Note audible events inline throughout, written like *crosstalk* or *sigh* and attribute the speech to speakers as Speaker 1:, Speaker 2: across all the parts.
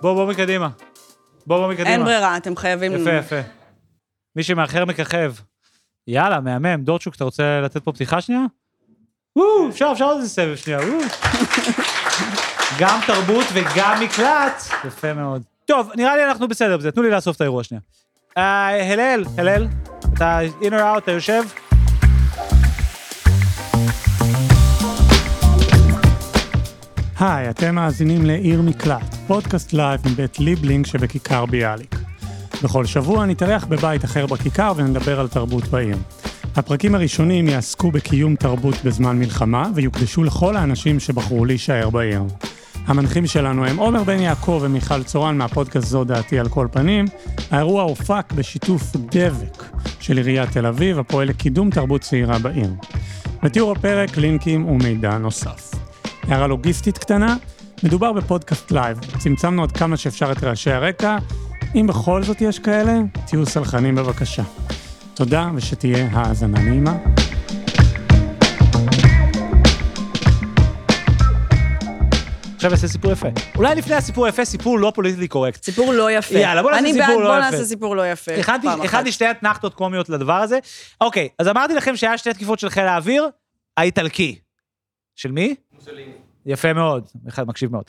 Speaker 1: בוא, בוא מקדימה. בוא, בוא מקדימה.
Speaker 2: אין ברירה, אתם חייבים...
Speaker 1: יפה, יפה. מי שמאחר מככב. יאללה, מהמם. דורצ'וק, אתה רוצה לתת פה פתיחה שנייה? וואו, אפשר, אפשר עוד איזה סבב שנייה, וואו. *laughs* גם תרבות וגם מקלט. יפה מאוד. טוב, נראה לי אנחנו בסדר בזה, תנו לי לאסוף את האירוע שנייה. אה, הלל, הלל, אתה in or out, אתה יושב?
Speaker 3: היי, אתם מאזינים לעיר מקלט, פודקאסט לייב מבית ליבלינג שבכיכר ביאליק. בכל שבוע נתארח בבית אחר בכיכר ונדבר על תרבות בעיר. הפרקים הראשונים יעסקו בקיום תרבות בזמן מלחמה ויוקדשו לכל האנשים שבחרו להישאר בעיר. המנחים שלנו הם עומר בן יעקב ומיכל צורן מהפודקאסט זו דעתי על כל פנים. האירוע הופק בשיתוף דה-בק של עיריית תל אביב, הפועל לקידום תרבות צעירה בעיר. בתיאור הפרק לינקים ומידע נוסף. הערה לוגיסטית קטנה, מדובר בפודקאסט לייב, צמצמנו עד כמה שאפשר את רעשי הרקע, אם בכל זאת יש כאלה, תהיו סלחנים בבקשה. תודה ושתהיה האזנה נעימה.
Speaker 1: עכשיו נעשה סיפור יפה. אולי לפני הסיפור היפה, סיפור לא politically correct.
Speaker 2: סיפור לא יפה.
Speaker 1: יאללה, בוא נעשה
Speaker 2: אני
Speaker 1: סיפור
Speaker 2: בעד,
Speaker 1: לא
Speaker 2: בוא
Speaker 1: יפה.
Speaker 2: נעשה סיפור לא יפה.
Speaker 1: הכנתי שתי אתנחתות קומיות לדבר הזה. אוקיי, אז אמרתי לכם שהיה שתי תקיפות של חיל האוויר, האיטלקי. של מי? מוסוליני. יפה מאוד, אחד מקשיב מאוד.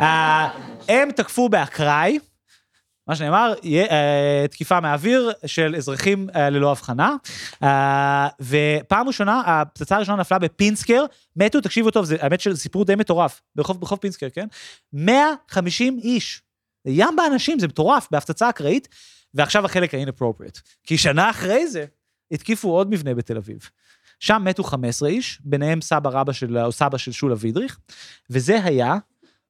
Speaker 1: אה, הם תקפו באקראי, מה שנאמר, יהיה, אה, תקיפה מהאוויר של אזרחים אה, ללא הבחנה. אה, ופעם ראשונה, הפצצה הראשונה נפלה בפינסקר, מתו, תקשיבו טוב, זה האמת שזה סיפור די מטורף, ברחוב, ברחוב פינסקר, כן? 150 איש. ים באנשים, זה מטורף, בהפצצה אקראית, ועכשיו החלק ה-inappropriate. כי שנה אחרי זה, התקיפו עוד מבנה בתל אביב. שם מתו 15 איש, ביניהם סבא רבא של, או סבא של שולה וידריך, וזה היה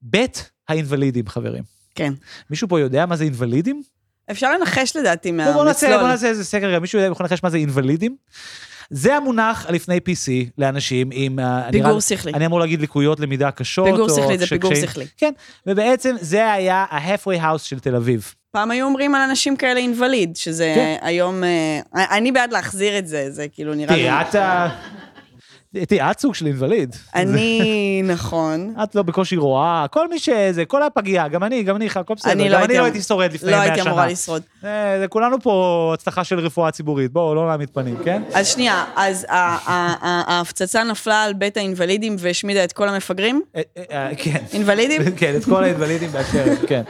Speaker 1: בית האינוולידים, חברים.
Speaker 2: כן.
Speaker 1: מישהו פה יודע מה זה אינוולידים?
Speaker 2: אפשר לנחש לדעתי
Speaker 1: בוא, בוא נעשה,
Speaker 2: מהמצלול.
Speaker 1: בוא נעשה איזה סקר, מישהו יודע, יכול לנחש מה זה אינוולידים? זה המונח על לפני PC לאנשים עם... אה,
Speaker 2: פיגור
Speaker 1: נראה-
Speaker 2: שכלי.
Speaker 1: אני אמור להגיד לקויות למידה קשות.
Speaker 2: פיגור שכלי, זה פיגור שכלי.
Speaker 1: כן, ובעצם זה היה ה-halfway house של תל אביב.
Speaker 2: פעם היו אומרים על אנשים כאלה אינווליד, שזה
Speaker 1: כן.
Speaker 2: היום... אה, אני בעד להחזיר את זה, זה כאילו נראה לי...
Speaker 1: תראי, את ה... תראי, את סוג של אינווליד.
Speaker 2: אני, *laughs* נכון.
Speaker 1: את לא בקושי רואה, כל מי שזה, כל הפגייה, גם אני, גם אני, הכל בסדר.
Speaker 2: אני
Speaker 1: גם
Speaker 2: לא
Speaker 1: אני
Speaker 2: הייתי
Speaker 1: לא
Speaker 2: אמ-
Speaker 1: הייתי שורד לפני
Speaker 2: לא
Speaker 1: 100 שנה.
Speaker 2: הייתי אמורה לשרוד.
Speaker 1: זה כולנו פה הצלחה של רפואה ציבורית, בואו, לא נעמיד פנים, כן?
Speaker 2: אז שנייה, אז ההפצצה נפלה על בית האינוולידים והשמידה את כל המפגרים?
Speaker 1: אה, אה, אה, כן.
Speaker 2: אינוולידים? *laughs*
Speaker 1: כן, את כל האינוולידים באשר כן.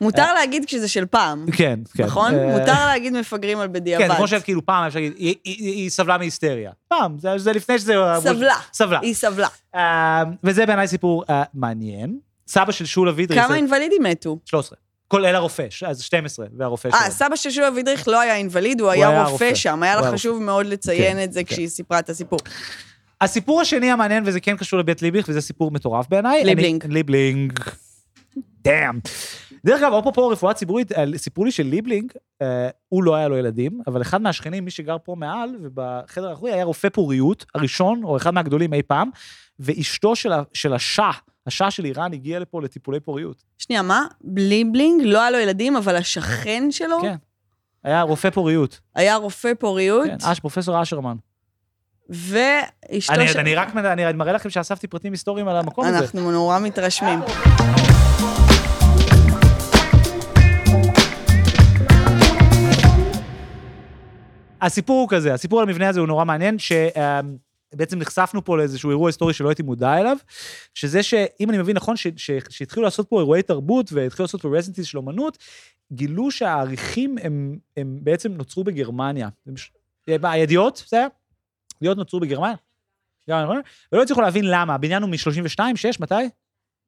Speaker 2: מותר להגיד כשזה של פעם,
Speaker 1: כן, כן.
Speaker 2: נכון?
Speaker 1: אה,
Speaker 2: מותר להגיד מפגרים על
Speaker 1: כן,
Speaker 2: בדיעבד.
Speaker 1: זה כמו שכאילו פעם אפשר להגיד, היא- סבלה מהיסטריה. פעם, זה- לפני שזה...
Speaker 2: סבלה.
Speaker 1: סבלה.
Speaker 2: היא סבלה.
Speaker 1: אה, וזה בעיניי סיפור אה, מעניין. סבא של שולה וידריך,
Speaker 2: כמה אינוולידים מתו?
Speaker 1: 13. כולל הרופא, אז 12, והרופא שלו.
Speaker 2: אה, סבא של שולה וידריך לא היה אינווליד, הוא
Speaker 1: היה רופא.
Speaker 2: שם. היה לה חשוב מאוד לציין
Speaker 1: כן,
Speaker 2: את זה
Speaker 1: כן.
Speaker 2: כשהיא סיפרה את הסיפור.
Speaker 1: הסיפור השני המעניין, וזה כן קשור לבית ליבליך, וזה סיפור מטורף בעיניי.
Speaker 2: ליבלינג.
Speaker 1: ליבלינג. דאם. דרך אגב, אפרופו רפואה ציבורית, אה, סיפרו לי שליבלינג, אה, הוא לא היה לו ילדים, אבל אחד מהשכנים, מי שגר פה מעל, ובחדר האחורי, היה רופא פוריות, הראשון, או אחד מהגדולים אי פעם, ואשתו של של השאה, השאה של איראן, הגיעה לפה לטיפולי פוריות.
Speaker 2: שנייה, מה? בליבלינג, לא היה לו ילדים, אבל השכן *laughs* שלו
Speaker 1: כן. היה רופא פוריות.
Speaker 2: היה רופא פוריות,
Speaker 1: כן, אש, פרופסור אשרמן.
Speaker 2: ואשתו
Speaker 1: אני,
Speaker 2: של...
Speaker 1: אני רק אני מראה לכם שאספתי פרטים היסטוריים על המקום הזה.
Speaker 2: אנחנו נורא מתרשמים.
Speaker 1: הסיפור הוא כזה, הסיפור על המבנה הזה הוא נורא מעניין, שבעצם נחשפנו פה לאיזשהו אירוע היסטורי שלא הייתי מודע אליו, שזה שאם אני מבין נכון, שהתחילו לעשות פה אירועי תרבות והתחילו לעשות פה רזנטיז של אומנות, גילו שהעריכים הם, הם בעצם נוצרו בגרמניה. אה, הידיעות, זה היה? ידיעות נוצרו בגרמניה. גרמניה, ולא הצליחו להבין למה, הבניין הוא מ-32, 6, מתי?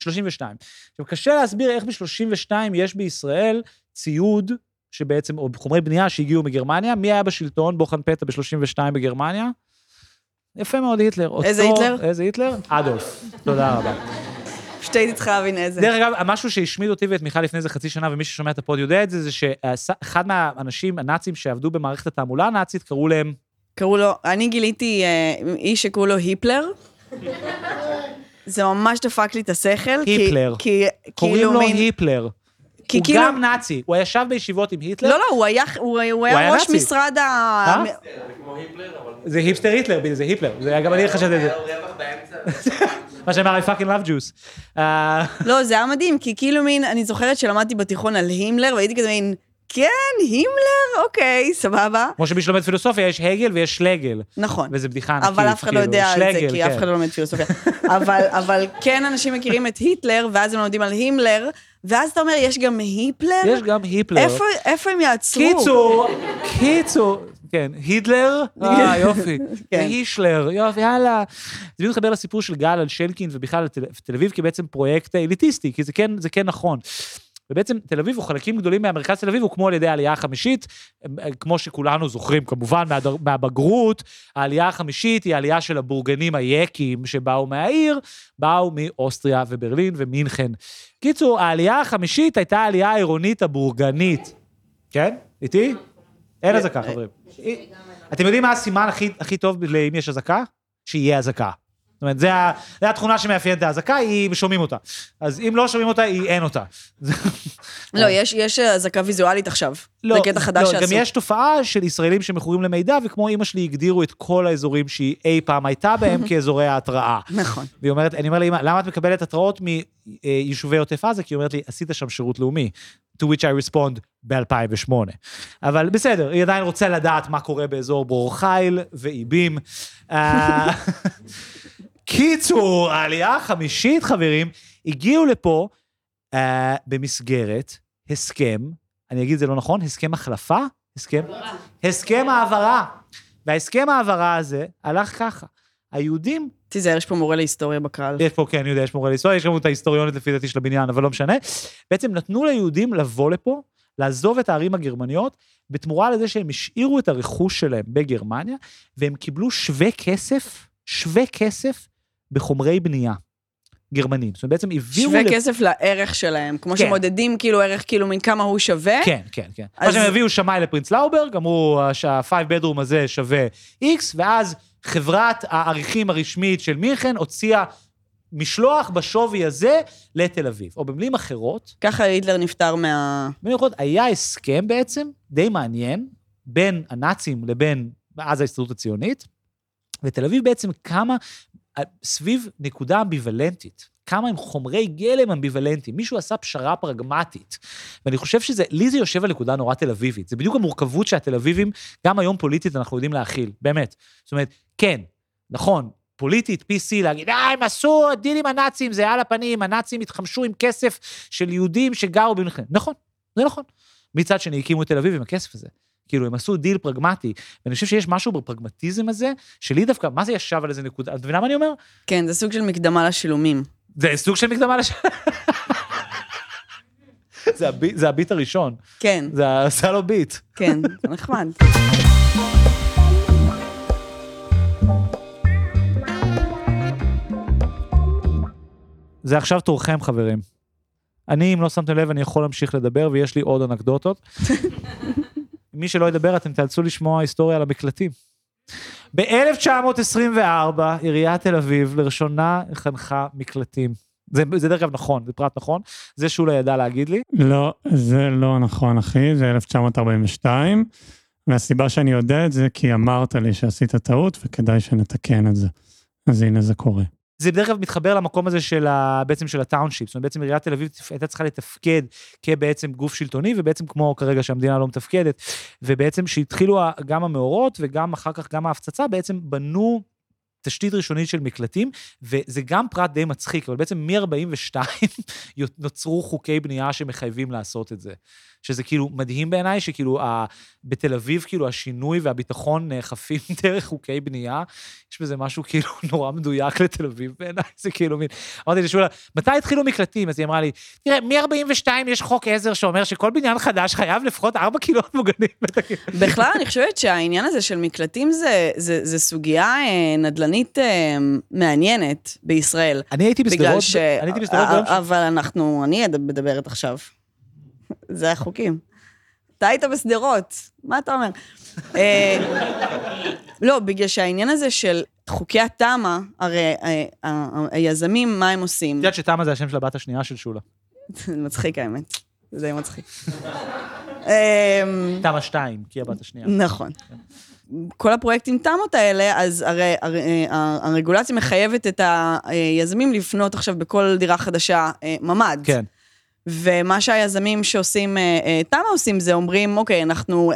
Speaker 1: 32. עכשיו, קשה להסביר איך ב-32 יש בישראל ציוד שבעצם, או חומרי בנייה שהגיעו מגרמניה. מי היה בשלטון, בוחן פתע ב-32 בגרמניה? יפה מאוד, היטלר.
Speaker 2: איזה
Speaker 1: אותו-
Speaker 2: היטלר?
Speaker 1: איזה היטלר? אדולף. תודה רבה.
Speaker 2: צריכה להבין איזה.
Speaker 1: דרך אגב, משהו שהשמיד אותי ואת מיכל לפני איזה חצי שנה, ומי ששומע את הפוד יודע את זה, זה שאחד מהאנשים, הנאצים שעבדו במערכת התעמולה הנאצית, קראו להם,
Speaker 2: קראו לו, אני גיליתי אה, איש שקראו לו היפלר. זה ממש דפק לי את השכל. כי-
Speaker 1: היפלר.
Speaker 2: כי
Speaker 1: קוראים
Speaker 2: כאילו
Speaker 1: לו
Speaker 2: מין-
Speaker 1: היפלר.
Speaker 2: כי
Speaker 1: הוא
Speaker 2: כאילו...
Speaker 1: גם נאצי, הוא ישב בישיבות עם היטלר.
Speaker 2: לא, לא, הוא היה, הוא, הוא
Speaker 1: היה
Speaker 2: היה ראש
Speaker 1: נאצי.
Speaker 2: משרד ה...
Speaker 1: אה? זה היפסטר היטלר, זה היפלר. זה היה גם אני חשבתי את זה. מה שאמר, I fucking love juice. אה,
Speaker 2: לא, זה היה מדהים, כי כאילו מין, אני זוכרת שלמדתי בתיכון על הימלר, והייתי כזה מין, כן, הימלר, אוקיי, סבבה.
Speaker 1: כמו שמי שלומד פילוסופיה, יש הגל ויש שלגל.
Speaker 2: נכון.
Speaker 1: וזה בדיחה ענקית.
Speaker 2: אבל אף אחד לא
Speaker 1: כאילו,
Speaker 2: יודע על זה, כי אף
Speaker 1: כן.
Speaker 2: אחד לא לומד פילוסופיה. אבל, אבל כן אנשים מכירים את היטלר, ואז הם לומדים על הימלר, ואז אתה אומר, יש גם היפלר?
Speaker 1: יש גם היפלר.
Speaker 2: איפה, איפה הם יעצרו?
Speaker 1: קיצור, קיצור, כן, הידלר, אה *laughs* יופי,
Speaker 2: כן.
Speaker 1: והישלר, יופי, יאללה. זה בדיוק מתחבר לסיפור של גל על שלקין ובכלל על תל תל אביב כבעצם פרויקט אליטיסטי, כי זה כן, זה כן נכון. ובעצם תל אביב, או חלקים גדולים מהמרכז תל אביב, הוקמו על ידי העלייה החמישית, כמו שכולנו זוכרים, כמובן, מהדר- מהבגרות, העלייה החמישית היא העלייה של הבורגנים היקים שבאו מהעיר, באו מאוסטריה וברלין ומינכן. קיצור, העלייה החמישית הייתה העלייה העירונית הבורגנית. כן? איתי? אין אזעקה, חברים. אתם יודעים מה הסימן הכי, הכי טוב לאם יש אזעקה? שיהיה אזעקה. זאת אומרת, זה, ה- זה התכונה שמאפיינת את האזעקה, היא שומעים אותה. אז אם לא שומעים אותה, היא אין אותה. *laughs*
Speaker 2: לא, יש, יש אזעקה ויזואלית עכשיו. זה קטע חדש
Speaker 1: לא,
Speaker 2: שעשו.
Speaker 1: גם יש תופעה של ישראלים שמכורים למידע, וכמו אימא שלי הגדירו את כל האזורים שהיא אי פעם הייתה בהם *laughs* כאזורי ההתראה.
Speaker 2: נכון.
Speaker 1: והיא אומרת, אני אומר לאמא, למה את מקבלת התראות מיישובי עוטף עזה? כי היא אומרת לי, עשית שם שירות לאומי. to which I respond ב-2008. אבל בסדר, היא עדיין רוצה לדעת מה קורה באזור ברור חיל ואיבים. *laughs* קיצור, העלייה החמישית, חברים, הגיעו לפה אה, במסגרת הסכם, אני אגיד את זה לא נכון, הסכם החלפה? הסכם? הסכם העברה. וההסכם העברה הזה הלך ככה. היהודים
Speaker 2: תיזהר, יש פה מורה להיסטוריה בקהל.
Speaker 1: יש פה, כן, אני יודע, יש מורה להיסטוריה, יש גם את ההיסטוריונית לפי דעתי של הבניין, אבל לא משנה. בעצם נתנו ליהודים לבוא לפה, לעזוב את הערים הגרמניות, בתמורה לזה שהם השאירו את הרכוש שלהם בגרמניה, והם קיבלו שווה כסף, שווה כסף בחומרי בנייה. גרמנים. זאת אומרת, בעצם הביאו...
Speaker 2: שווה
Speaker 1: לפה-
Speaker 2: כסף לערך שלהם, כמו
Speaker 1: כן.
Speaker 2: שמודדים כאילו ערך, כאילו מין כמה הוא שווה.
Speaker 1: כן, כן, כן.
Speaker 2: אז-
Speaker 1: אז הם הביאו שמאי לפרינץ לאוברג, אמרו שה-5 bedroom הזה שווה X, ואז חברת העריכים הרשמית של מינכן הוציאה משלוח בשווי הזה לתל אביב. או במילים אחרות,
Speaker 2: ככה היטלר נפטר מה...
Speaker 1: במילים אחרות, היה הסכם בעצם די מעניין בין הנאצים לבין, אז ההסתדרות הציונית, ותל אביב בעצם קמה סביב נקודה אמביוולנטית. כמה הם חומרי גלם אמביוולנטיים. מישהו עשה פשרה פרגמטית. ואני חושב שזה, לי זה יושב על נקודה נורא תל אביבית. זה בדיוק המורכבות שהתל אביבים, גם היום פוליטית אנחנו יודעים להכיל, באמת. זאת אומרת, כן, נכון, פוליטית, PC, להגיד, אה, הם עשו דיל עם הנאצים, זה על הפנים, הנאצים התחמשו עם כסף של יהודים שגרו במלחמת. נכון, זה נכון. מצד שני, הקימו את תל אביב עם הכסף הזה. כאילו, הם עשו דיל פרגמטי, ואני חושב שיש משהו בפרגמטיזם הזה, שלי דווקא, מה זה ישב על איזה נקודה, את מבינה מה אני אומר?
Speaker 2: כן, זה סוג של מקדמה לשילומים.
Speaker 1: זה סוג של מקדמה לש... זה, ה beat, זה ה beat הראשון,
Speaker 2: כן,
Speaker 1: זה עשה לו beat.
Speaker 2: כן, נחמד.
Speaker 1: זה עכשיו תורכם, חברים. אני, אם לא שמתם לב, אני יכול להמשיך לדבר, ויש לי עוד אנקדוטות. מי שלא ידבר, אתם תאלצו לשמוע היסטוריה על המקלטים. ב-1924, עיריית תל אביב לראשונה חנכה מקלטים. זה, זה דרך אגב נכון, זה פרט נכון, זה שאולי ידע להגיד לי.
Speaker 3: לא, זה לא נכון, אחי, זה 1942, והסיבה שאני יודע את זה כי אמרת לי שעשית טעות וכדאי שנתקן את זה. אז הנה זה קורה.
Speaker 1: זה בדרך כלל מתחבר למקום הזה של ה, בעצם של הטאונשיפ, זאת אומרת בעצם עיריית תל אביב הייתה צריכה לתפקד כבעצם גוף שלטוני, ובעצם כמו כרגע שהמדינה לא מתפקדת, ובעצם שהתחילו גם המאורות וגם אחר כך גם ההפצצה, בעצם בנו תשתית ראשונית של מקלטים, וזה גם פרט די מצחיק, אבל בעצם מ-42 *laughs* נוצרו חוקי בנייה שמחייבים לעשות את זה. שזה כאילו מדהים בעיניי, שכאילו ה... בתל אביב, כאילו השינוי והביטחון נאכפים *laughs* דרך חוקי בנייה, יש בזה משהו כאילו *laughs* נורא מדויק לתל אביב בעיניי, זה כאילו מין... אמרתי לשולה, מתי התחילו מקלטים? אז היא אמרה לי, תראה, מ-42 יש חוק עזר שאומר שכל בניין חדש חייב לפחות 4 קילומט מוגנים.
Speaker 2: בכלל, אני חושבת שהעניין הזה של מקלטים זה, זה, זה סוגיה אה, נדל"נית אה, מעניינת בישראל.
Speaker 1: אני הייתי בשדרות,
Speaker 2: ש...
Speaker 1: אני הייתי בשדרות ביום ש...
Speaker 2: אבל אנחנו, אני מדברת עכשיו. *laughs* זה החוקים. אתה היית בשדרות, מה אתה אומר? אה, *laughs* לא, בגלל שהעניין הזה של חוקי התמ"א, הרי אה, היזמים, מה הם עושים?
Speaker 1: את יודעת שתמה זה השם של הבת השנייה של שולה.
Speaker 2: זה מצחיק האמת. זה מצחיק. אמ,
Speaker 1: תמ"א 2, כי הבת השנייה.
Speaker 2: נכון. כל הפרויקטים תמ"אות האלה, אז הרי, הרי אה, הרגולציה מחייבת את היזמים לפנות עכשיו בכל דירה חדשה אה, ממ"ד.
Speaker 1: כן.
Speaker 2: ומה שהיזמים שעושים אה, תמ"א עושים זה אומרים, אוקיי, אנחנו,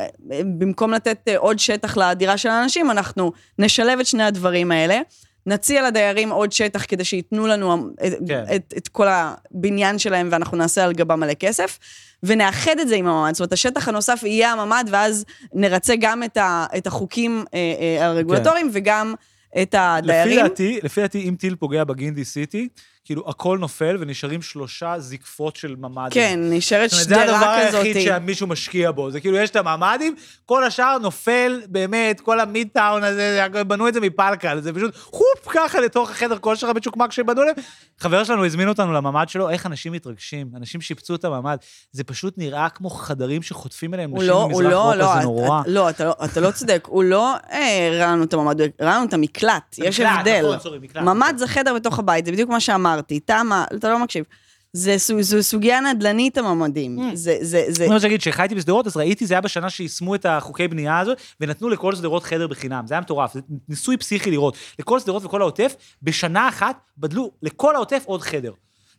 Speaker 2: במקום לתת עוד שטח לדירה של האנשים, אנחנו נשלב את שני הדברים האלה. נציע לדיירים עוד שטח כדי שייתנו לנו את,
Speaker 1: כן.
Speaker 2: את, את כל הבניין שלהם ואנחנו נעשה על גבם מלא כסף, ונאחד את זה עם הממ"ד. זאת אומרת, השטח הנוסף יהיה הממ"ד, ואז נרצה גם את, ה, את החוקים אה, אה, הרגולטוריים וגם את
Speaker 1: לפי
Speaker 2: הדיירים.
Speaker 1: דעתי, לפי דעתי, אם טיל פוגע בגינדי סיטי, כאילו הכל נופל ונשארים שלושה זקפות של ממ"דים.
Speaker 2: כן, נשארת
Speaker 1: זאת אומרת, זה הדבר
Speaker 2: שדרה כזאת.
Speaker 1: היחיד שמישהו משקיע בו. זה כאילו, יש את הממ"דים, כל השאר נופל, באמת, כל המידטאון הזה, בנו את זה מפלקל, זה פשוט חופ ככה לתוך החדר כושר המצ'וקמק שבנו להם. חבר שלנו הזמין אותנו לממ"ד שלו, איך אנשים מתרגשים, אנשים שיפצו את הממ"ד. זה פשוט נראה כמו חדרים שחוטפים אליהם נשים
Speaker 2: לא,
Speaker 1: ממזרח
Speaker 2: לא, לא,
Speaker 1: זה נורא.
Speaker 2: את- לא, אתה לא, אתה לא צודק, הוא לא אה, הראה לנו את הממ"ד, הראה לנו את המקלט, יש הבדל.
Speaker 1: נכון.
Speaker 2: ממ"ד זה חדר בתוך הבית, זה בדיוק מה שאמרתי. תמה, אתה לא מקשיב. זה זו סוגיה נדל"נית הממ"דים.
Speaker 1: Mm.
Speaker 2: זה, זה, זה,
Speaker 1: אני רוצה להגיד, כשחייתי בשדרות, אז ראיתי, זה היה בשנה שיישמו את החוקי בנייה הזאת, ונתנו לכל שדרות חדר בחינם. זה היה מטורף, זה ניסוי פסיכי לראות. לכל שדרות וכל העוטף, בשנה אחת בדלו לכל העוטף עוד חדר.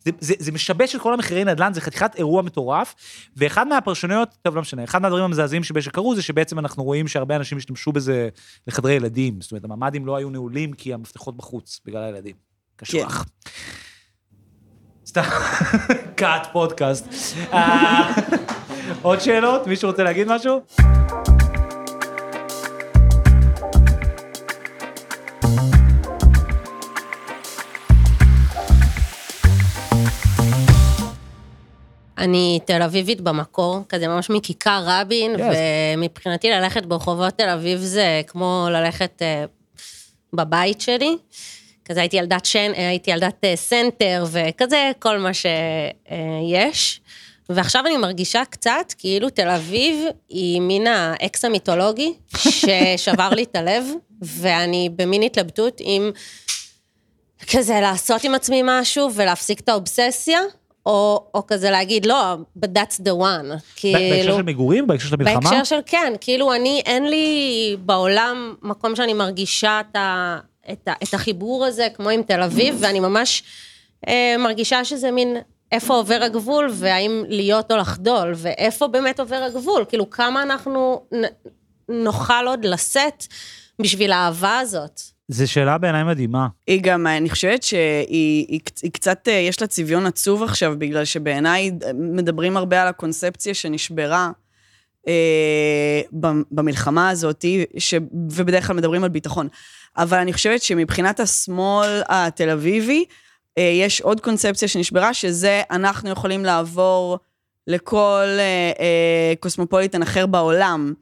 Speaker 1: זה, זה, זה משבש את כל המחירי נדל"ן, זה חתיכת אירוע מטורף, ואחד מהפרשנויות, טוב, לא משנה, אחד מהדברים המזעזעים שקרו זה שבעצם אנחנו רואים שהרבה אנשים השתמשו בזה לחדרי ילדים. זאת אומרת, הממ"דים לא היו נעולים כי המפתחות בחוץ, בגלל הילדים. קשוח. סתם, *laughs* קאט פודקאסט. אה, עוד שאלות? מישהו רוצה להגיד משהו?
Speaker 4: אני תל אביבית במקור, כזה ממש מכיכר רבין,
Speaker 1: Yes.
Speaker 4: ומבחינתי ללכת ברחובות תל אביב זה כמו ללכת אה, בבית שלי. כזה הייתי ילדת שיין, אה, הייתי ילדת אה, סנטר וכזה, כל מה שיש. ועכשיו אני מרגישה קצת כאילו תל אביב היא מין האקס המיתולוגי ששבר לי את הלב, ואני במין התלבטות אם כזה לעשות עם עצמי משהו ולהפסיק את האובססיה, או, או כזה להגיד, לא, but that's the one.
Speaker 1: בהקשר
Speaker 4: כאילו,
Speaker 1: של מגורים? בהקשר של המלחמה?
Speaker 4: בהקשר של כן, כאילו אני, אין לי בעולם מקום שאני מרגישה את, ה, את, ה, את החיבור הזה, כמו עם תל אביב, ואני ממש אה, מרגישה שזה מין, איפה עובר הגבול, והאם להיות או לחדול, ואיפה באמת עובר הגבול, כאילו כמה אנחנו נ, נוכל עוד לשאת בשביל האהבה הזאת.
Speaker 1: זו שאלה בעיניי מדהימה.
Speaker 2: היא גם, אני חושבת שהיא היא, היא קצת, אה, יש לה צביון עצוב עכשיו, בגלל שבעיניי מדברים הרבה על הקונספציה שנשברה אה, במלחמה הזאת, ש, ובדרך כלל מדברים על ביטחון. אבל אני חושבת שמבחינת השמאל התל אביבי, אה, יש עוד קונספציה שנשברה, שזה אנחנו יכולים לעבור לכל אה, אה, קוסמופוליטן אחר בעולם.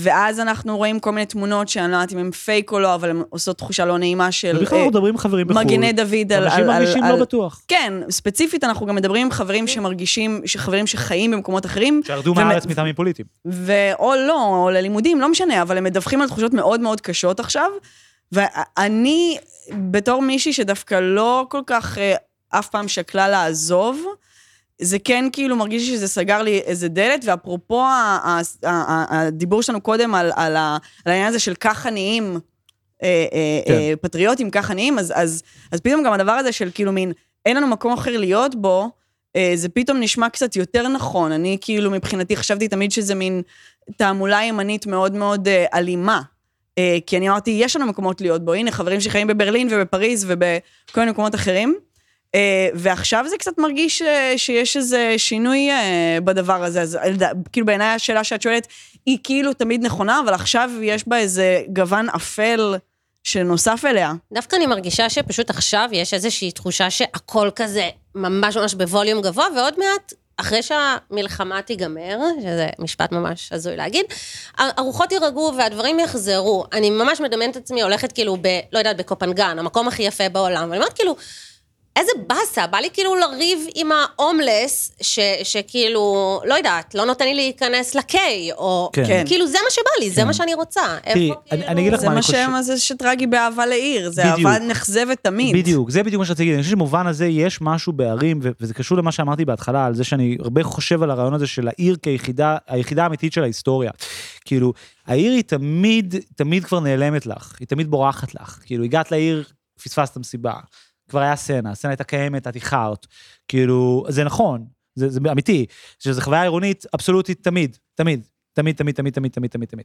Speaker 2: ואז אנחנו רואים כל מיני תמונות שאני לא יודעת אם הן פייק או לא, אבל הן עושות תחושה לא נעימה של...
Speaker 1: ובכלל
Speaker 2: אה,
Speaker 1: אנחנו מדברים עם חברים בחו"ל.
Speaker 2: מגני דוד על...
Speaker 1: אנשים מרגישים לא בטוח.
Speaker 2: כן, ספציפית אנחנו גם מדברים עם חברים שמרגישים, חברים שחיים במקומות אחרים.
Speaker 1: שירדו מהארץ מטעמים פוליטיים.
Speaker 2: ואו לא, או ללימודים, לא משנה, אבל הם מדווחים על תחושות מאוד מאוד קשות עכשיו. ואני, בתור מישהי שדווקא לא כל כך אה, אף פעם שקלה לעזוב, זה כן כאילו מרגיש לי שזה סגר לי איזה דלת, ואפרופו הדיבור שלנו קודם על, על, ה- על העניין הזה של כך עניים, אה, אה,
Speaker 1: כן.
Speaker 2: אה, פטריוטים, כך עניים, אז, אז, אז פתאום גם הדבר הזה של כאילו מין, אין לנו מקום אחר להיות בו, זה פתאום נשמע קצת יותר נכון. אני כאילו מבחינתי חשבתי תמיד שזה מין תעמולה ימנית מאוד מאוד אלימה. כי אני אמרתי, יש לנו מקומות להיות בו, הנה, חברים שחיים בברלין ובפריז ובכל מיני מקומות אחרים. אה, ועכשיו זה קצת מרגיש אה, שיש איזה שינוי אה, בדבר הזה. אז כאילו בעיניי השאלה שאת שואלת היא כאילו תמיד נכונה, אבל עכשיו יש בה איזה גוון אפל שנוסף אליה.
Speaker 4: דווקא אני מרגישה שפשוט עכשיו יש איזושהי תחושה שהכל כזה ממש ממש בווליום גבוה, ועוד מעט, אחרי שהמלחמה תיגמר, שזה משפט ממש הזוי להגיד, הרוחות יירגעו והדברים יחזרו. אני ממש מדמיינת את עצמי הולכת כאילו ב... לא יודעת, בקופנגן, המקום הכי יפה בעולם, ואני אומרת כאילו, איזה באסה, בא לי כאילו לריב עם ההומלס, ש, שכאילו, לא יודעת, לא נותן לי להיכנס לקיי, או...
Speaker 1: כן.
Speaker 2: כן.
Speaker 4: כאילו, זה מה שבא לי, זה מה שאני רוצה.
Speaker 1: תראי,
Speaker 4: איפה
Speaker 1: אני-
Speaker 4: כאילו...
Speaker 1: אני אגיד לך
Speaker 2: זה
Speaker 1: מה
Speaker 2: מה
Speaker 1: אני חושב.
Speaker 2: שמה זה שטרגי באהבה לעיר, זה
Speaker 1: בדיוק.
Speaker 2: אהבה נחזבת תמיד.
Speaker 1: בדיוק, זה בדיוק מה שרציתי להגיד. אני חושב שבמובן הזה יש משהו בערים, ו- וזה קשור למה שאמרתי בהתחלה, על זה שאני הרבה חושב על הרעיון הזה של העיר כיחידה, היחידה האמיתית של ההיסטוריה. כאילו, העיר היא תמיד, תמיד כבר נעלמת לך, היא תמיד בורחת לך. כאילו, הגעת לעיר, פספסת מסיבה. כבר היה סצנה, הסצנה הייתה קיימת, את איחרת. כאילו, זה נכון, זה, זה אמיתי, שזו חוויה עירונית אבסולוטית תמיד, תמיד. תמיד, תמיד, תמיד, תמיד, תמיד, תמיד, תמיד.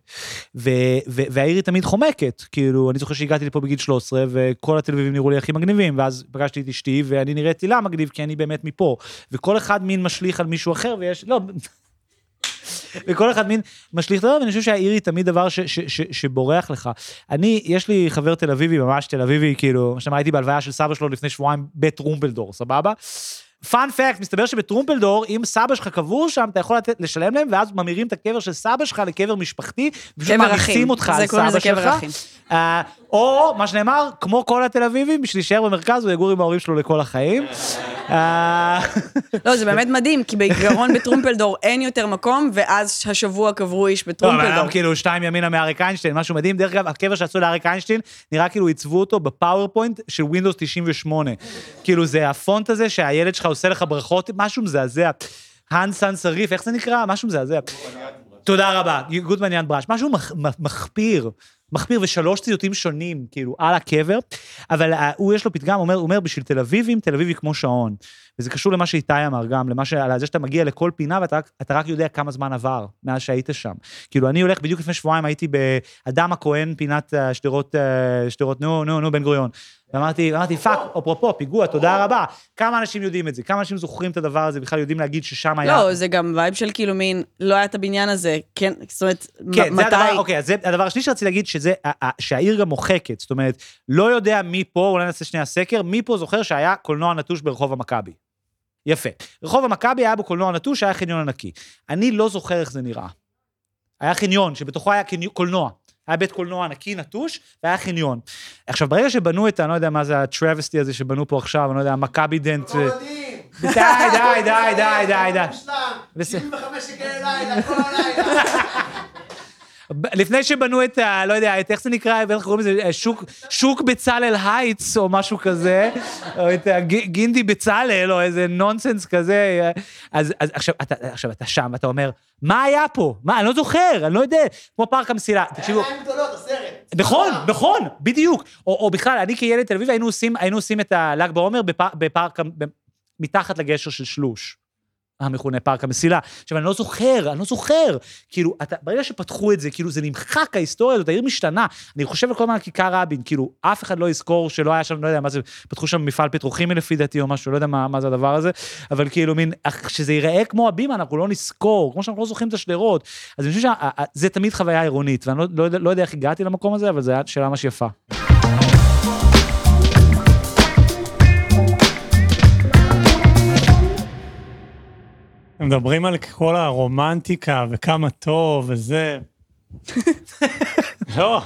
Speaker 1: והעיר היא תמיד חומקת, כאילו, אני זוכר שהגעתי לפה בגיל 13, וכל התל אביבים נראו לי הכי מגניבים, ואז פגשתי את אשתי, ואני נראיתי לה מגניב, כי אני באמת מפה. וכל אחד מין משליך על מישהו אחר, ויש, לא... וכל אחד מין משליך את הדבר, ואני חושב שהעיר היא תמיד דבר ש- ש- ש- שבורח לך. אני, יש לי חבר תל אביבי, ממש תל אביבי, כאילו, מה הייתי בהלוויה של סבא שלו לפני שבועיים בטרומפלדור, סבבה? פאנ-פקט, מסתבר שבטרומפלדור, אם סבא שלך קבור שם, אתה יכול לתת, לשלם להם, ואז ממירים את הקבר של סבא שלך לקבר משפחתי, ופשוט מעריצים. אותך
Speaker 2: זה
Speaker 1: על סבא שלך. אה, או, מה שנאמר, כמו כל התל אביבים, בשביל להישאר במרכז, הוא יגור עם ההורים שלו לכל החיים. אה,
Speaker 2: לא, זה באמת מדהים, כי בעיקרון בטרומפלדור אין יותר מקום, ואז השבוע קברו איש
Speaker 1: לא, אבל
Speaker 2: בטרומפלדור.
Speaker 1: כאילו שתיים ימינה מאריק איינשטיין, משהו מדהים. דרך אגב, הקבר שעשו לאריק איינשטיין, נראה כאילו עיצבו אותו ב PowerPoint של Windows 98. כאילו זה הפונט הזה שהילד שלך עושה לך ברכות, משהו מזעזע. ה sans serif, איך זה נקרא? משהו מזעזע. תודה רבה, גוטמן יד ברש. משהו מחפיר, מחפיר, ושלוש ציטוטים שונים, כאילו, על הקבר. אבל אה, הוא, יש לו פתגם, אומר, אומר, בשביל תל אביבים, תל אביב היא כמו שעון. וזה קשור למה שאיתי אמר גם, למה ש... על זה שאתה מגיע לכל פינה ואתה רק, רק יודע כמה זמן עבר מאז שהיית שם. כאילו, אני הולך, בדיוק לפני שבועיים הייתי באדם הכהן, פינת אה, שדרות, אה, שדרות, נו, נו, נו, בן גוריון. ואמרתי, אמרתי, fuck, אפרופו, פיגוע, תודה רבה. כמה אנשים יודעים את זה? כמה אנשים זוכרים את הדבר הזה, בכלל יודעים להגיד ששם היה...
Speaker 2: לא, זה גם vibe של כאילו מין, לא היה את הבניין הזה, כן, זאת אומרת,
Speaker 1: כן,
Speaker 2: מתי...
Speaker 1: הדבר, אוקיי, אז זה הדבר השני שרציתי להגיד, שזה, שהעיר גם מוחקת, זאת אומרת, לא יודע מי פה, אולי נעשה שנייה סקר, מי פה זוכר שהיה קולנוע נטוש ברחוב המכבי. יפה. רחוב המכבי היה בו קולנוע נטוש, היה חניון ענקי. אני לא זוכר איך זה נראה. היה חניון, שבתוכו היה קולנוע. היה בית קולנוע ענקי נטוש, והיה חניון. עכשיו, ברגע שבנו את, ה- אני לא יודע מה זה ה travesty הזה שבנו פה עכשיו, אני לא יודע, מכבי דנט... ו- די, די, די, די, די, די. *laughs* בסדר.
Speaker 5: 75 שקל לילה, כל הלילה.
Speaker 1: לפני שבנו את ה... לא יודע, את איך זה נקרא, איך קוראים לזה, אה, שוק, שוק בצלאל הייטס או משהו כזה, *laughs* או את גינדי בצלאל או איזה נונסנס כזה. אה, אז, אז עכשיו, אתה, עכשיו אתה שם ואתה אומר, מה היה פה? מה, אני לא זוכר, אני לא יודע. כמו פארק המסילה, תקשיבו.
Speaker 5: עיניים גדולות, הסרט.
Speaker 1: נכון, נכון, בדיוק. או, או בכלל, אני כילד תל אביב היינו עושים, היינו עושים את הל"ג בעומר בפאר, בפארק, ב- מתחת לגשר של שלוש. המכונה פארק המסילה. עכשיו, אני לא זוכר, אני לא זוכר. כאילו, אתה, ברגע שפתחו את זה, כאילו, זה נמחק ההיסטוריה הזאת, העיר משתנה. אני חושב על כל הזמן על כיכר רבין, כאילו, אף אחד לא יזכור שלא היה שם, לא יודע מה זה, פתחו שם מפעל פטרוכימי לפי דעתי או משהו, לא יודע מה, מה זה הדבר הזה, אבל כאילו, מין, שזה ייראה כמו הבימה, אנחנו לא נזכור, כמו שאנחנו לא זוכרים את השדרות. אז אני חושב שזה תמיד חוויה עירונית, ואני לא, לא, לא יודע איך הגעתי למקום הזה, אבל זו הייתה שאלה ממש יפה.
Speaker 3: הם מדברים על כל הרומנטיקה וכמה טוב וזה. *laughs* לא,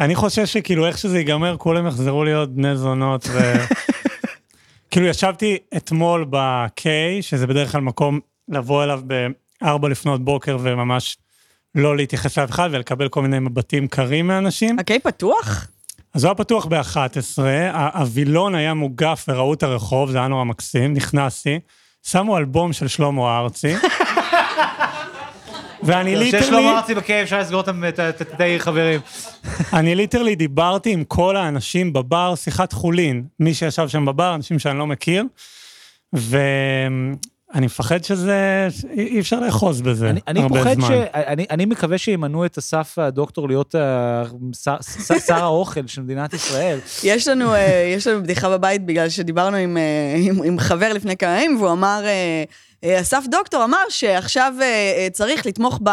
Speaker 3: אני חושב שכאילו איך שזה ייגמר, כולם יחזרו להיות בני זונות ו... *laughs* כאילו ישבתי אתמול ב-K, שזה בדרך כלל מקום לבוא אליו ב-4 לפנות בוקר וממש לא להתייחס לאף אחד ולקבל כל מיני מבטים קרים מאנשים.
Speaker 2: הקיי פתוח?
Speaker 3: אז הוא היה פתוח ב-11, הווילון היה מוגף וראו את הרחוב, זה היה נורא מקסים, נכנסתי, שמו אלבום של שלמה ארצי. ואני literally,
Speaker 1: כששלמה ארצי בכאב, אפשר לסגור את העיר חברים.
Speaker 3: אני literally דיברתי עם כל האנשים בבר, שיחת חולין, מי שישב שם בבר, אנשים שאני לא מכיר, ואני מפחד שזה, אי אפשר לאחוז בזה
Speaker 1: אני, אני
Speaker 3: הרבה
Speaker 1: פוחד
Speaker 3: זמן.
Speaker 1: ש... אני, אני מקווה שימנו את אסף הדוקטור להיות שר, שר, האוכל של מדינת ישראל.
Speaker 2: יש לנו, אה, יש לנו בדיחה בבית בגלל שדיברנו עם, אה, עם, עם חבר לפני כמה ימים, והוא אמר, אה, אסף דוקטור אמר שעכשיו צריך לתמוך ב,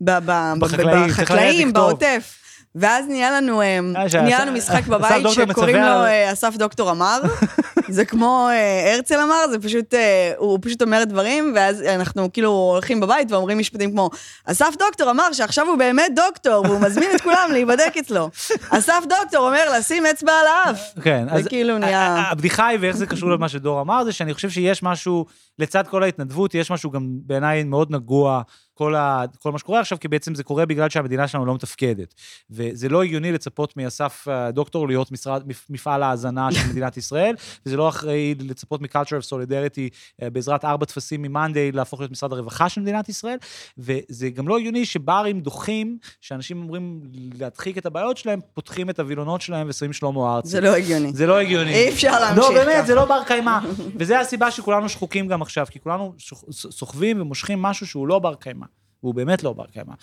Speaker 2: ב, ב,
Speaker 1: בחקלאים,
Speaker 2: בחקלאים. בעוטף. ואז נהיה לנו, אה,
Speaker 1: אה,
Speaker 2: נהיה לנו משחק *laughs* בבית שקוראים לו אה, אסף דוקטור אמר, *laughs* זה כמו הרצל אמר, זה פשוט, הוא פשוט אומר דברים, ואז אנחנו כאילו הולכים בבית ואומרים משפטים כמו, אסף דוקטור אמר שעכשיו הוא באמת דוקטור, והוא מזמין את כולם להיבדק אצלו. *laughs* אסף דוקטור אומר לשים אצבע על האף.
Speaker 1: כן,
Speaker 2: זה כאילו נהיה-
Speaker 1: הבדיחה היא, ואיך זה קשור למה שדור אמר, זה שאני חושב שיש משהו, לצד כל ההתנדבות, יש משהו גם בעיניי מאוד נגוע, כל, ה, כל מה שקורה עכשיו, כי בעצם זה קורה בגלל שהמדינה שלנו לא מתפקדת. וזה לא הגיוני לצפות מאסף אה, דוקטור להיות משרד, מפ- מפעל ההאזנה של מדינת ישראל, *laughs* וזה לא אחראי לצפות מ-culture of solidarity אה, בעזרת ארבע טפסים מ-Monday להפוך להיות משרד הרווחה של מדינת ישראל, וזה גם לא הגיוני שברים דוחים, שאנשים אמורים להדחיק את הבעיות שלהם, פותחים את הווילונות שלהם ושמים שלמה ארצי.
Speaker 2: זה לא הגיוני.
Speaker 1: זה לא הגיוני.
Speaker 2: אי אפשר להמשיך
Speaker 1: לא, באמת. זה לא בר קיימא. וזה הסיבה שכולנו שחוקים גם עכשיו, כי כולנו סוחבים ומושכים משהו שהוא לא בר קיימא. והוא באמת לא בר קיימא.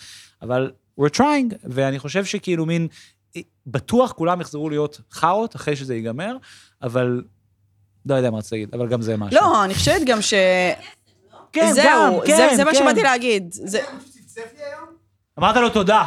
Speaker 1: אבל we're trying, ואני חושב שכאילו מין, בטוח כולם יחזרו להיות חארות אחרי שזה ייגמר, אבל לא יודע מה רציתי להגיד, אבל גם זה משהו.
Speaker 2: לא, אני חושבת גם ש...
Speaker 1: כן,
Speaker 2: זהו,
Speaker 1: גם,
Speaker 2: זה-
Speaker 1: כן,
Speaker 2: זה מה
Speaker 1: כן.
Speaker 2: שבאתי להגיד. זה-?
Speaker 1: אמרת לו תודה.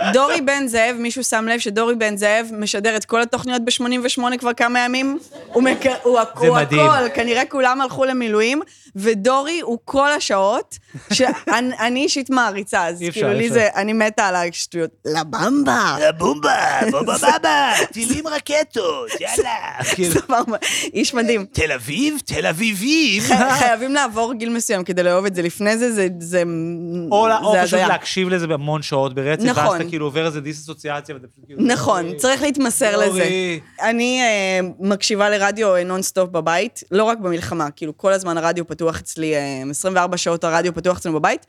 Speaker 5: אה. *laughs*
Speaker 2: דורי בן זאב, מישהו שם לב שדורי בן זאב משדר את כל התוכניות ב-88 כבר כמה ימים? הוא, מק... הוא. הכל, כנראה כולם הלכו למילואים, ודורי הוא כל השעות, שאני אני אישית מעריצה, אז
Speaker 1: אפשר,
Speaker 2: כאילו
Speaker 1: אי
Speaker 2: לי
Speaker 1: אפשר.
Speaker 2: זה, אני מתה על השטויות. לבמבה.
Speaker 1: בומבה, *laughs* בומבה בבה, טילים רקטות, יאללה. כאילו,
Speaker 2: סבבה, איש מדהים.
Speaker 1: תל אביב, תל אביבים.
Speaker 2: חייבים לעבור גיל מסוים כדי לאהוב את זה. לפני זה, זה... זה
Speaker 1: או, פשוט. להקשיב לזה בהמון שעות ברצף, ואז
Speaker 2: נכון.
Speaker 1: אתה כאילו עובר איזה דיסאסוציאציה, ואתה פשוט כאילו...
Speaker 2: נכון,
Speaker 1: "אוי,
Speaker 2: צריך להתמסר לזה.
Speaker 1: אורי".
Speaker 2: אני אה, מקשיבה לרדיו אה, נונסטופ בבית, לא רק במלחמה, כאילו כל הזמן הרדיו פתוח אצלי, אה, 24 שעות הרדיו פתוח אצלנו בבית.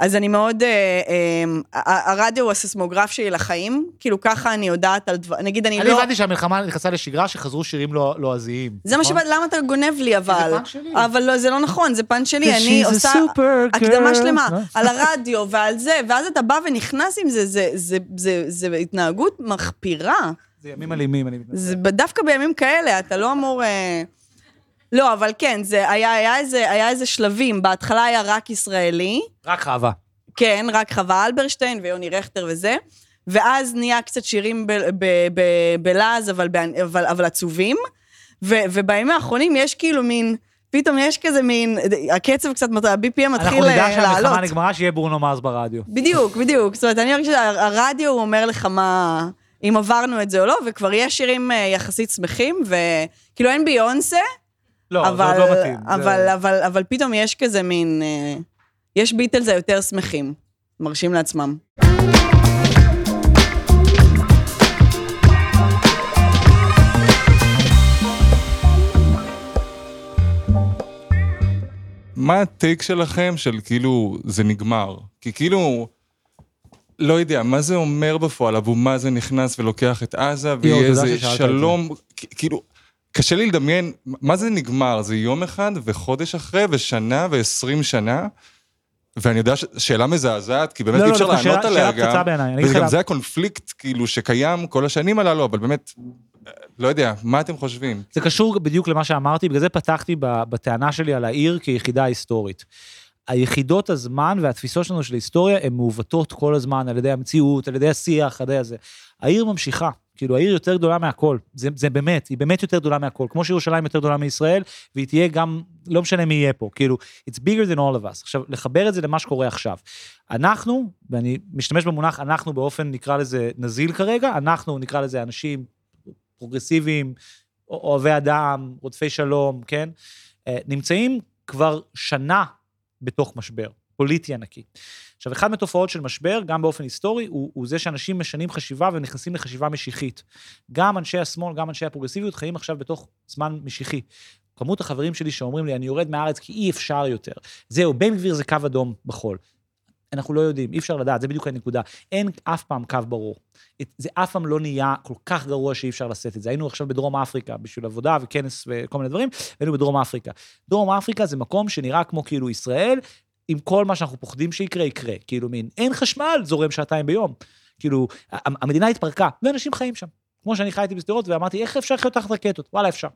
Speaker 2: אז אני מאוד, אה, אה, ה- הרדיו הוא הסיסמוגרף שלי לחיים, כאילו ככה אני יודעת על דבר, נגיד אני
Speaker 1: אני
Speaker 2: לא...
Speaker 1: הבנתי שהמלחמה נכנסה לשגרה, שחזרו שירים לא- לועזיים.
Speaker 2: זה מה
Speaker 1: נכון?
Speaker 2: שבאת, למה אתה גונב לי אבל?
Speaker 1: פאנץ' שלי.
Speaker 2: אבל לא, זה לא נכון, זה פאנץ' שלי, אני עושה הקדמה. שלמה
Speaker 1: לא?
Speaker 2: על הרדיו ועל זה, ואז אתה בא ונכנס עם זה, זה- זה- זה זה התנהגות מחפירה.
Speaker 1: זה ימים אלימים, אני מתנצל.
Speaker 2: זה דווקא בימים כאלה, אתה לא אמור... אה... לא, אבל כן, זה היה, היה, איזה, היה איזה שלבים. בהתחלה היה רק ישראלי,
Speaker 1: רק חווה.
Speaker 2: כן, רק חווה אלברשטיין ויוני רכטר וזה, ואז נהיה קצת שירים בלעז, אבל, אבל, אבל עצובים, ו, ובימים האחרונים יש כאילו מין... פתאום יש כזה מין, הקצב קצת, ה-BPM מתחיל
Speaker 1: אנחנו
Speaker 2: אה, לעלות.
Speaker 1: שהמלחמה נגמרה, שיהיה ברונו מרס ברדיו.
Speaker 2: בדיוק, בדיוק. זאת אומרת, אני חושבת שהרדיו הוא אומר לך מה... אם עברנו את זה או לא, וכבר יש שירים אה, יחסית שמחים, וכאילו אין ביונסה,
Speaker 1: לא, זה
Speaker 2: אבל,
Speaker 1: עוד לא מתאים. זה-
Speaker 2: אבל, אבל, אבל פתאום יש כזה מין... אה, יש ביטלס היותר שמחים, מרשים לעצמם.
Speaker 6: מה הטייק שלכם של כאילו זה נגמר? כי כאילו, לא יודע, מה זה אומר בפועל? אבו מאזן נכנס ולוקח את עזה, ויהיה איזה
Speaker 1: זה.
Speaker 6: שלום, כאילו, קשה לי לדמיין, מה זה נגמר? זה יום אחד וחודש אחרי ושנה ועשרים שנה? ואני יודע ששאלה מזעזעת, כי באמת
Speaker 1: לא,
Speaker 6: אי
Speaker 1: לא,
Speaker 6: אפשר
Speaker 1: דווקא
Speaker 6: לענות
Speaker 1: שאלה-
Speaker 6: עליה
Speaker 1: שאלה
Speaker 6: גם.
Speaker 1: בעיניי,
Speaker 6: וגם. זה הקונפליקט כאילו שקיים כל השנים הללו, אבל באמת, לא יודע, מה אתם חושבים?
Speaker 1: זה קשור בדיוק למה שאמרתי, בגלל זה פתחתי בטענה שלי על העיר כיחידה היסטורית. היחידות הזמן והתפיסות שלנו של היסטוריה הן מעוותות כל הזמן על ידי המציאות, על ידי השיח, על ידי הזה. העיר ממשיכה, כאילו העיר יותר גדולה מהכל, זה, זה באמת, היא באמת יותר גדולה מהכל, כמו שירושלים יותר גדולה מישראל, והיא תהיה גם, לא משנה מי יהיה פה, כאילו, it's bigger than all of us. עכשיו, לחבר את זה למה שקורה עכשיו. אנחנו, ואני משתמש במונח אנחנו באופן, נקרא לזה נזיל כרגע, אנחנו נקרא לזה אנשים פרוגרסיביים, אוהבי אדם, רודפי שלום, כן? אה, נמצאים כבר שנה בתוך משבר, פוליטי ענקי. עכשיו, אחת מהתופעות של משבר, גם באופן היסטורי, הוא, הוא זה שאנשים משנים חשיבה ונכנסים לחשיבה משיחית. גם אנשי השמאל, גם אנשי הפרוגרסיביות, חיים עכשיו בתוך זמן משיחי. כמות החברים שלי שאומרים לי, אני יורד מהארץ כי אי אפשר יותר. זהו, בן גביר זה קו אדום בחול. אנחנו לא יודעים, אי אפשר לדעת, זה בדיוק הנקודה. אין אף פעם קו ברור. זה אף פעם לא נהיה כל כך גרוע שאי אפשר לשאת את זה. היינו עכשיו בדרום אפריקה בשביל עבודה וכנס וכל מיני דברים, והיינו בדרום אפריקה. דרום אפריקה זה מקום שנראה כמו כאילו ישראל, עם כל מה שאנחנו פוחדים שיקרה, יקרה. כאילו מין, אין חשמל, זורם שעתיים ביום. כאילו, המדינה התפרקה, ואנשים חיים שם. כמו שאני חייתי בשדרות ואמרתי, איך אפשר לחיות תחת רקטות? וואלה, אפשר.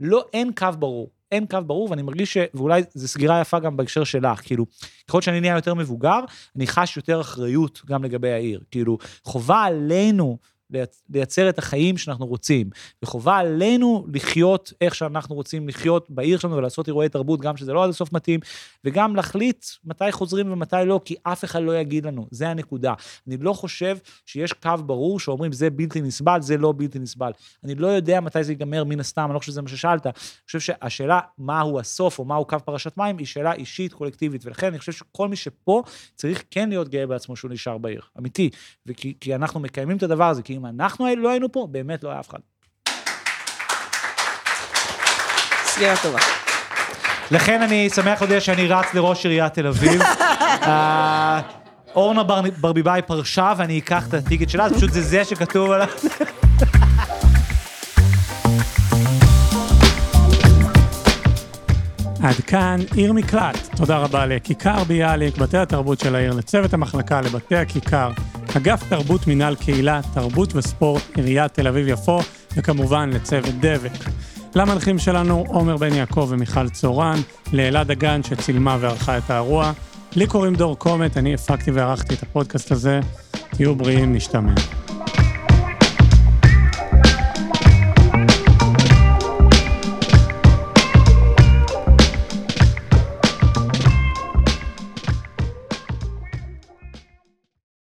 Speaker 1: לא, אין קו ברור. אין קו ברור, ואני מרגיש ש... ואולי זו סגירה יפה גם בהקשר שלך, כאילו, ככל שאני נהיה יותר מבוגר, אני חש יותר אחריות גם לגבי העיר. כאילו, חובה עלינו לייצר את החיים שאנחנו רוצים. וחובה עלינו לחיות איך שאנחנו רוצים לחיות בעיר שלנו ולעשות אירועי תרבות, גם שזה לא עד הסוף מתאים, וגם להחליט מתי חוזרים ומתי לא, כי אף אחד לא יגיד לנו, זה הנקודה. אני לא חושב שיש קו ברור שאומרים זה בלתי נסבל, זה לא בלתי נסבל. אני לא יודע מתי זה ייגמר, מן הסתם, אני לא חושב שזה מה ששאלת. אני חושב שהשאלה מהו הסוף או מהו קו פרשת מים, היא שאלה אישית, קולקטיבית, ולכן אני חושב שכל מי שפה צריך כן להיות גאה בעצמו שהוא נשאר בעיר, אמיתי. וכי כי אנחנו מקיימים את הדבר הזה, כי אם אנחנו לא היינו פה, באמת לא היה אף אחד.
Speaker 2: סגירה טובה.
Speaker 1: לכן אני שמח להודיע שאני רץ לראש עיריית תל אביב. *laughs* אה, אורנה בר- ברביבאי פרשה ואני אקח את הטיקט שלה, אז פשוט זה זה שכתוב עליו. *laughs*
Speaker 3: עד כאן עיר מקלט. תודה רבה לכיכר ביאליק, בתי התרבות של העיר, לצוות המחלקה, לבתי הכיכר, אגף תרבות מינהל קהילה, תרבות וספורט, עיריית תל אביב-יפו, וכמובן לצוות דבק. למנחים שלנו עומר בן יעקב ומיכל צורן, לאלעד דגן שצילמה וערכה את האירוע. לי קוראים דור קומט, אני הפקתי וערכתי את הפודקאסט הזה. תהיו בריאים, נשתמע.